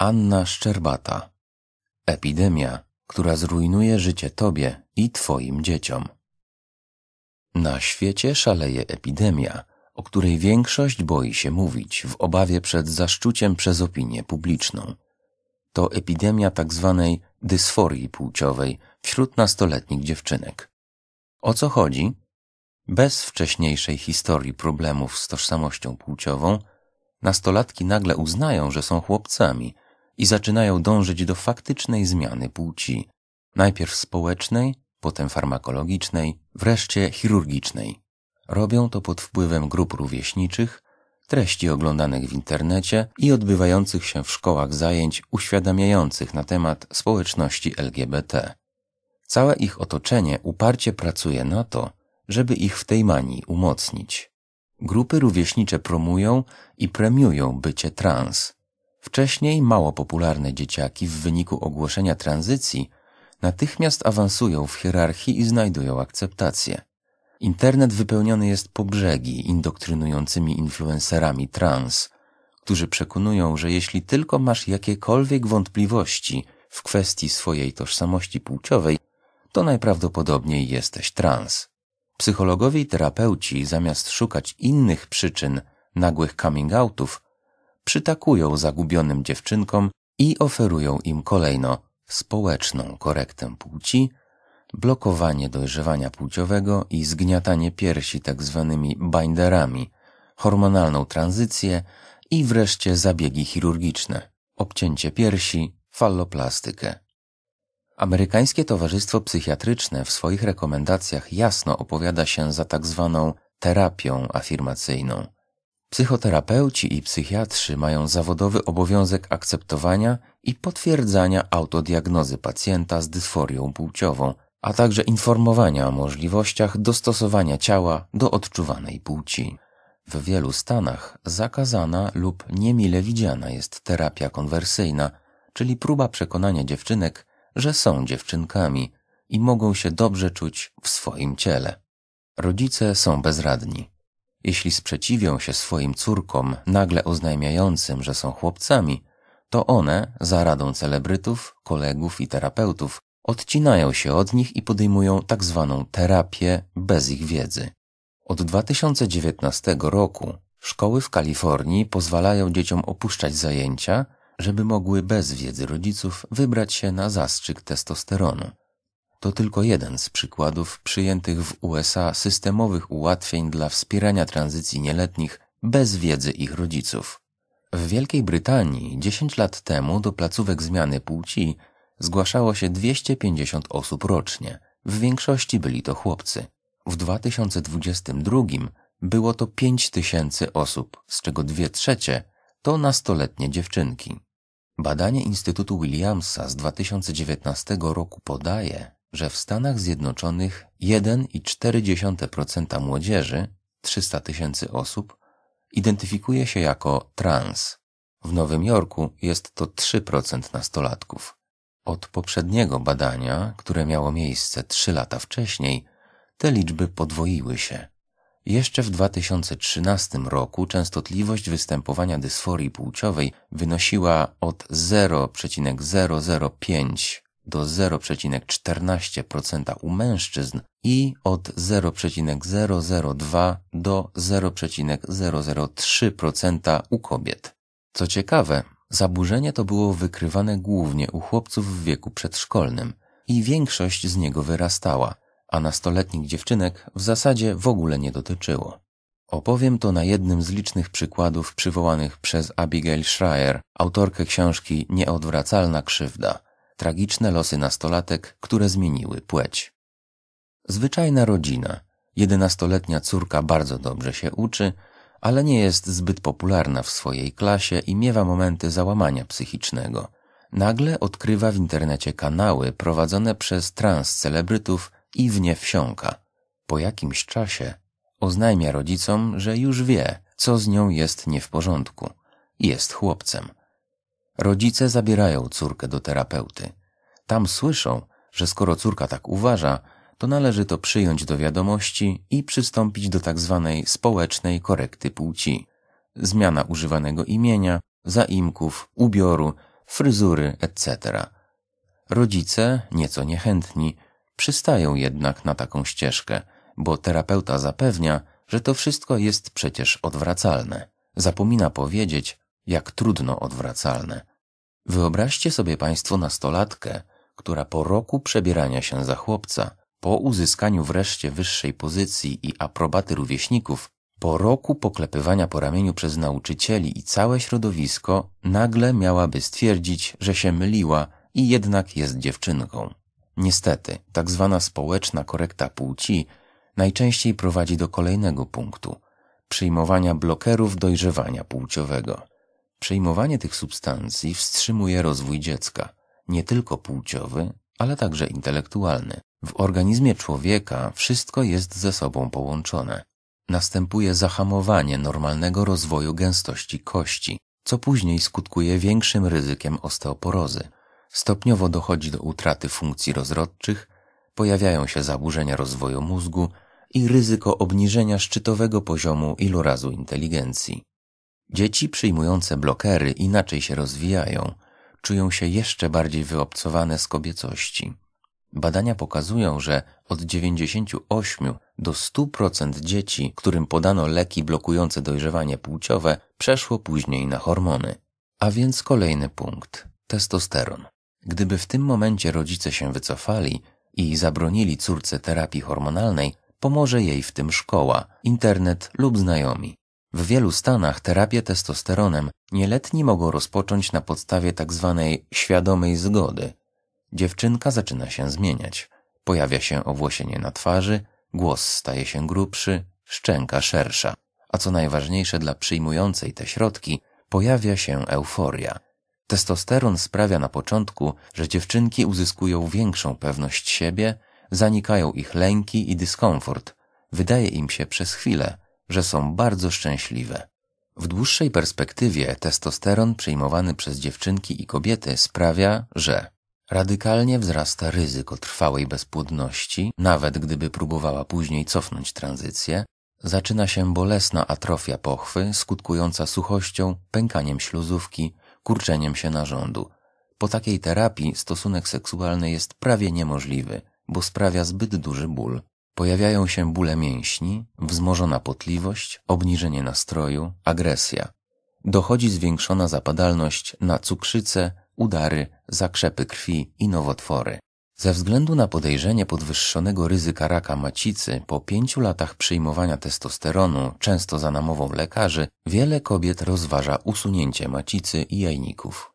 Anna Szczerbata. Epidemia, która zrujnuje życie tobie i twoim dzieciom. Na świecie szaleje epidemia, o której większość boi się mówić w obawie przed zaszczuciem przez opinię publiczną. To epidemia tak zwanej dysforii płciowej wśród nastoletnich dziewczynek. O co chodzi? Bez wcześniejszej historii problemów z tożsamością płciową, nastolatki nagle uznają, że są chłopcami i zaczynają dążyć do faktycznej zmiany płci, najpierw społecznej, potem farmakologicznej, wreszcie chirurgicznej. Robią to pod wpływem grup rówieśniczych, treści oglądanych w internecie i odbywających się w szkołach zajęć uświadamiających na temat społeczności LGBT. Całe ich otoczenie uparcie pracuje na to, żeby ich w tej manii umocnić. Grupy rówieśnicze promują i premiują bycie trans. Wcześniej mało popularne dzieciaki w wyniku ogłoszenia tranzycji natychmiast awansują w hierarchii i znajdują akceptację. Internet wypełniony jest po brzegi indoktrynującymi influencerami trans, którzy przekonują, że jeśli tylko masz jakiekolwiek wątpliwości w kwestii swojej tożsamości płciowej, to najprawdopodobniej jesteś trans. Psychologowie i terapeuci, zamiast szukać innych przyczyn nagłych coming outów, przytakują zagubionym dziewczynkom i oferują im kolejno społeczną korektę płci, blokowanie dojrzewania płciowego i zgniatanie piersi tak zwanymi binderami, hormonalną tranzycję i wreszcie zabiegi chirurgiczne, obcięcie piersi, falloplastykę. Amerykańskie Towarzystwo Psychiatryczne w swoich rekomendacjach jasno opowiada się za tak zwaną terapią afirmacyjną. Psychoterapeuci i psychiatrzy mają zawodowy obowiązek akceptowania i potwierdzania autodiagnozy pacjenta z dysforią płciową, a także informowania o możliwościach dostosowania ciała do odczuwanej płci. W wielu stanach zakazana lub niemile widziana jest terapia konwersyjna, czyli próba przekonania dziewczynek, że są dziewczynkami i mogą się dobrze czuć w swoim ciele. Rodzice są bezradni. Jeśli sprzeciwią się swoim córkom nagle oznajmiającym, że są chłopcami, to one, za radą celebrytów, kolegów i terapeutów, odcinają się od nich i podejmują tak zwaną terapię bez ich wiedzy. Od 2019 roku szkoły w Kalifornii pozwalają dzieciom opuszczać zajęcia, żeby mogły bez wiedzy rodziców wybrać się na zastrzyk testosteronu. To tylko jeden z przykładów przyjętych w USA systemowych ułatwień dla wspierania tranzycji nieletnich bez wiedzy ich rodziców. W Wielkiej Brytanii 10 lat temu do placówek zmiany płci zgłaszało się 250 osób rocznie. W większości byli to chłopcy. W 2022 było to 5 tysięcy osób, z czego dwie trzecie to nastoletnie dziewczynki. Badanie Instytutu Williamsa z 2019 roku podaje, że w Stanach Zjednoczonych 1,4% młodzieży, 300 tysięcy osób, identyfikuje się jako trans. W Nowym Jorku jest to 3% nastolatków. Od poprzedniego badania, które miało miejsce 3 lata wcześniej, te liczby podwoiły się. Jeszcze w 2013 roku częstotliwość występowania dysforii płciowej wynosiła od 0,005 do 0,14% u mężczyzn i od 0,002 do 0,003% u kobiet. Co ciekawe, zaburzenie to było wykrywane głównie u chłopców w wieku przedszkolnym i większość z niego wyrastała, a nastoletnich dziewczynek w zasadzie w ogóle nie dotyczyło. Opowiem to na jednym z licznych przykładów przywołanych przez Abigail Schreier, autorkę książki Nieodwracalna krzywda – tragiczne losy nastolatek, które zmieniły płeć. Zwyczajna rodzina. Jedenastoletnia córka bardzo dobrze się uczy, ale nie jest zbyt popularna w swojej klasie i miewa momenty załamania psychicznego. Nagle odkrywa w internecie kanały prowadzone przez trans celebrytów i w nie wsiąka. Po jakimś czasie oznajmia rodzicom, że już wie, co z nią jest nie w porządku. Jest chłopcem. Rodzice zabierają córkę do terapeuty. Tam słyszą, że skoro córka tak uważa, to należy to przyjąć do wiadomości i przystąpić do tak zwanej społecznej korekty płci. Zmiana używanego imienia, zaimków, ubioru, fryzury, etc. Rodzice, nieco niechętni, przystają jednak na taką ścieżkę, bo terapeuta zapewnia, że to wszystko jest przecież odwracalne. Zapomina powiedzieć, jak trudno odwracalne. Wyobraźcie sobie Państwo nastolatkę, która po roku przebierania się za chłopca, po uzyskaniu wreszcie wyższej pozycji i aprobaty rówieśników, po roku poklepywania po ramieniu przez nauczycieli i całe środowisko, nagle miałaby stwierdzić, że się myliła i jednak jest dziewczynką. Niestety, tak zwana społeczna korekta płci najczęściej prowadzi do kolejnego punktu przyjmowania blokerów dojrzewania płciowego. Przyjmowanie tych substancji wstrzymuje rozwój dziecka, nie tylko płciowy, ale także intelektualny. W organizmie człowieka wszystko jest ze sobą połączone. Następuje zahamowanie normalnego rozwoju gęstości kości, co później skutkuje większym ryzykiem osteoporozy. Stopniowo dochodzi do utraty funkcji rozrodczych, pojawiają się zaburzenia rozwoju mózgu i ryzyko obniżenia szczytowego poziomu ilorazu inteligencji. Dzieci przyjmujące blokery inaczej się rozwijają, czują się jeszcze bardziej wyobcowane z kobiecości. Badania pokazują, że od 98 do 100% dzieci, którym podano leki blokujące dojrzewanie płciowe, przeszło później na hormony. A więc kolejny punkt testosteron. Gdyby w tym momencie rodzice się wycofali i zabronili córce terapii hormonalnej, pomoże jej w tym szkoła, internet lub znajomi. W wielu stanach terapię testosteronem nieletni mogą rozpocząć na podstawie tzw. Tak świadomej zgody. Dziewczynka zaczyna się zmieniać. Pojawia się owłosienie na twarzy, głos staje się grubszy, szczęka szersza. A co najważniejsze dla przyjmującej te środki, pojawia się euforia. Testosteron sprawia na początku, że dziewczynki uzyskują większą pewność siebie, zanikają ich lęki i dyskomfort. Wydaje im się przez chwilę, że są bardzo szczęśliwe. W dłuższej perspektywie testosteron przyjmowany przez dziewczynki i kobiety sprawia, że radykalnie wzrasta ryzyko trwałej bezpłodności, nawet gdyby próbowała później cofnąć tranzycję, zaczyna się bolesna atrofia pochwy skutkująca suchością, pękaniem śluzówki, kurczeniem się narządu. Po takiej terapii stosunek seksualny jest prawie niemożliwy, bo sprawia zbyt duży ból. Pojawiają się bóle mięśni, wzmożona potliwość, obniżenie nastroju, agresja. Dochodzi zwiększona zapadalność na cukrzycę, udary, zakrzepy krwi i nowotwory. Ze względu na podejrzenie podwyższonego ryzyka raka macicy po pięciu latach przyjmowania testosteronu, często za namową lekarzy, wiele kobiet rozważa usunięcie macicy i jajników.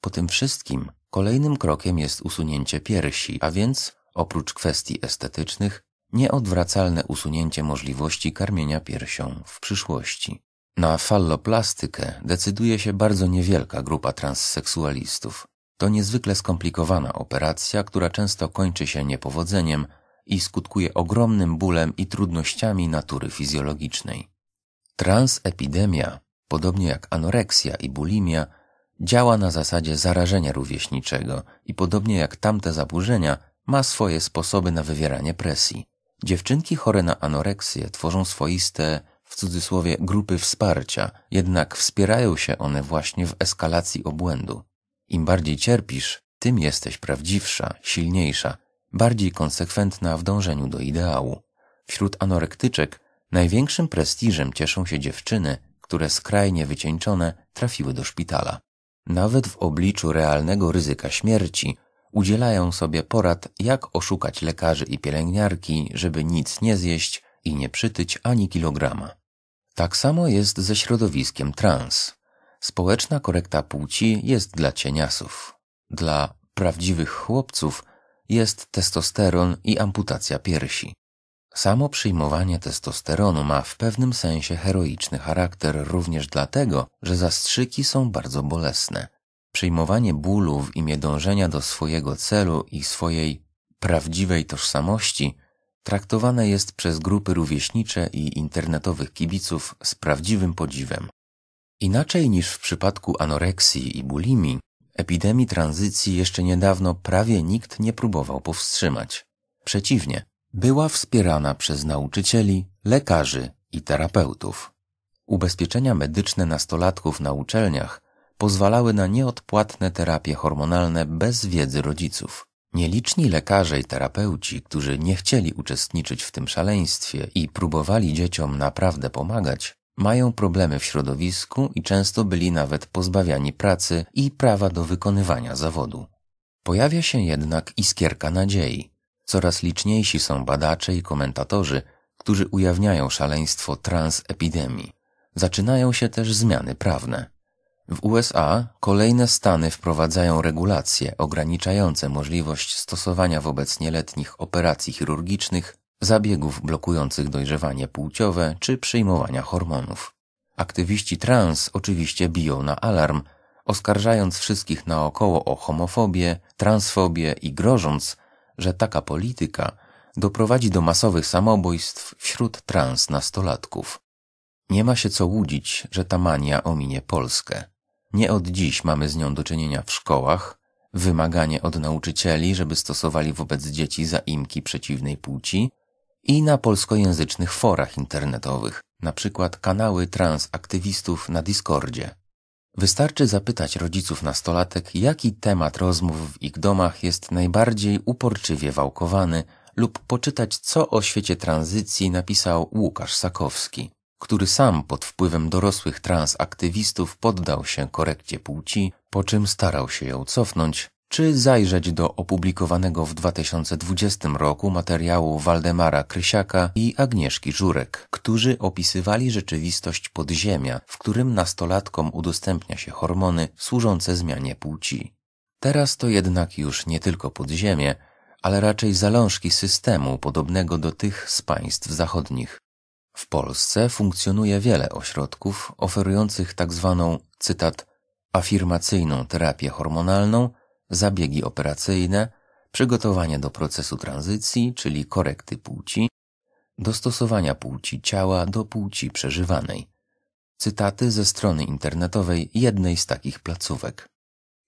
Po tym wszystkim kolejnym krokiem jest usunięcie piersi, a więc, oprócz kwestii estetycznych, nieodwracalne usunięcie możliwości karmienia piersią w przyszłości. Na falloplastykę decyduje się bardzo niewielka grupa transseksualistów. To niezwykle skomplikowana operacja, która często kończy się niepowodzeniem i skutkuje ogromnym bólem i trudnościami natury fizjologicznej. Transepidemia, podobnie jak anoreksja i bulimia, działa na zasadzie zarażenia rówieśniczego i podobnie jak tamte zaburzenia, ma swoje sposoby na wywieranie presji. Dziewczynki chore na anoreksję tworzą swoiste, w cudzysłowie, grupy wsparcia, jednak wspierają się one właśnie w eskalacji obłędu. Im bardziej cierpisz, tym jesteś prawdziwsza, silniejsza, bardziej konsekwentna w dążeniu do ideału. Wśród anorektyczek największym prestiżem cieszą się dziewczyny, które skrajnie wycieńczone trafiły do szpitala. Nawet w obliczu realnego ryzyka śmierci udzielają sobie porad, jak oszukać lekarzy i pielęgniarki, żeby nic nie zjeść i nie przytyć ani kilograma. Tak samo jest ze środowiskiem trans. Społeczna korekta płci jest dla cieniasów. Dla prawdziwych chłopców jest testosteron i amputacja piersi. Samo przyjmowanie testosteronu ma w pewnym sensie heroiczny charakter również dlatego, że zastrzyki są bardzo bolesne. Przyjmowanie bólu w imię dążenia do swojego celu i swojej prawdziwej tożsamości traktowane jest przez grupy rówieśnicze i internetowych kibiców z prawdziwym podziwem. Inaczej niż w przypadku anoreksji i bulimii, epidemii tranzycji jeszcze niedawno prawie nikt nie próbował powstrzymać. Przeciwnie, była wspierana przez nauczycieli, lekarzy i terapeutów. Ubezpieczenia medyczne nastolatków na uczelniach pozwalały na nieodpłatne terapie hormonalne bez wiedzy rodziców. Nieliczni lekarze i terapeuci, którzy nie chcieli uczestniczyć w tym szaleństwie i próbowali dzieciom naprawdę pomagać, mają problemy w środowisku i często byli nawet pozbawiani pracy i prawa do wykonywania zawodu. Pojawia się jednak iskierka nadziei. Coraz liczniejsi są badacze i komentatorzy, którzy ujawniają szaleństwo transepidemii. Zaczynają się też zmiany prawne. W USA kolejne stany wprowadzają regulacje ograniczające możliwość stosowania wobec nieletnich operacji chirurgicznych, zabiegów blokujących dojrzewanie płciowe czy przyjmowania hormonów. Aktywiści trans oczywiście biją na alarm, oskarżając wszystkich naokoło o homofobię, transfobię i grożąc, że taka polityka doprowadzi do masowych samobójstw wśród trans nastolatków. Nie ma się co łudzić, że ta mania ominie Polskę. Nie od dziś mamy z nią do czynienia w szkołach, wymaganie od nauczycieli, żeby stosowali wobec dzieci zaimki przeciwnej płci. I na polskojęzycznych forach internetowych, na przykład kanały transaktywistów na Discordzie. Wystarczy zapytać rodziców nastolatek, jaki temat rozmów w ich domach jest najbardziej uporczywie wałkowany, lub poczytać, co o świecie tranzycji napisał Łukasz Sakowski który sam pod wpływem dorosłych transaktywistów poddał się korekcie płci, po czym starał się ją cofnąć, czy zajrzeć do opublikowanego w 2020 roku materiału Waldemara Krysiaka i Agnieszki Żurek, którzy opisywali rzeczywistość podziemia, w którym nastolatkom udostępnia się hormony służące zmianie płci. Teraz to jednak już nie tylko podziemie, ale raczej zalążki systemu podobnego do tych z państw zachodnich. W Polsce funkcjonuje wiele ośrodków oferujących tak zwaną, cytat, afirmacyjną terapię hormonalną, zabiegi operacyjne, przygotowanie do procesu tranzycji, czyli korekty płci, dostosowania płci ciała do płci przeżywanej. Cytaty ze strony internetowej jednej z takich placówek.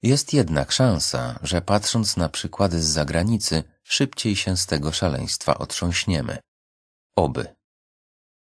Jest jednak szansa, że patrząc na przykłady z zagranicy, szybciej się z tego szaleństwa otrząśniemy. Oby.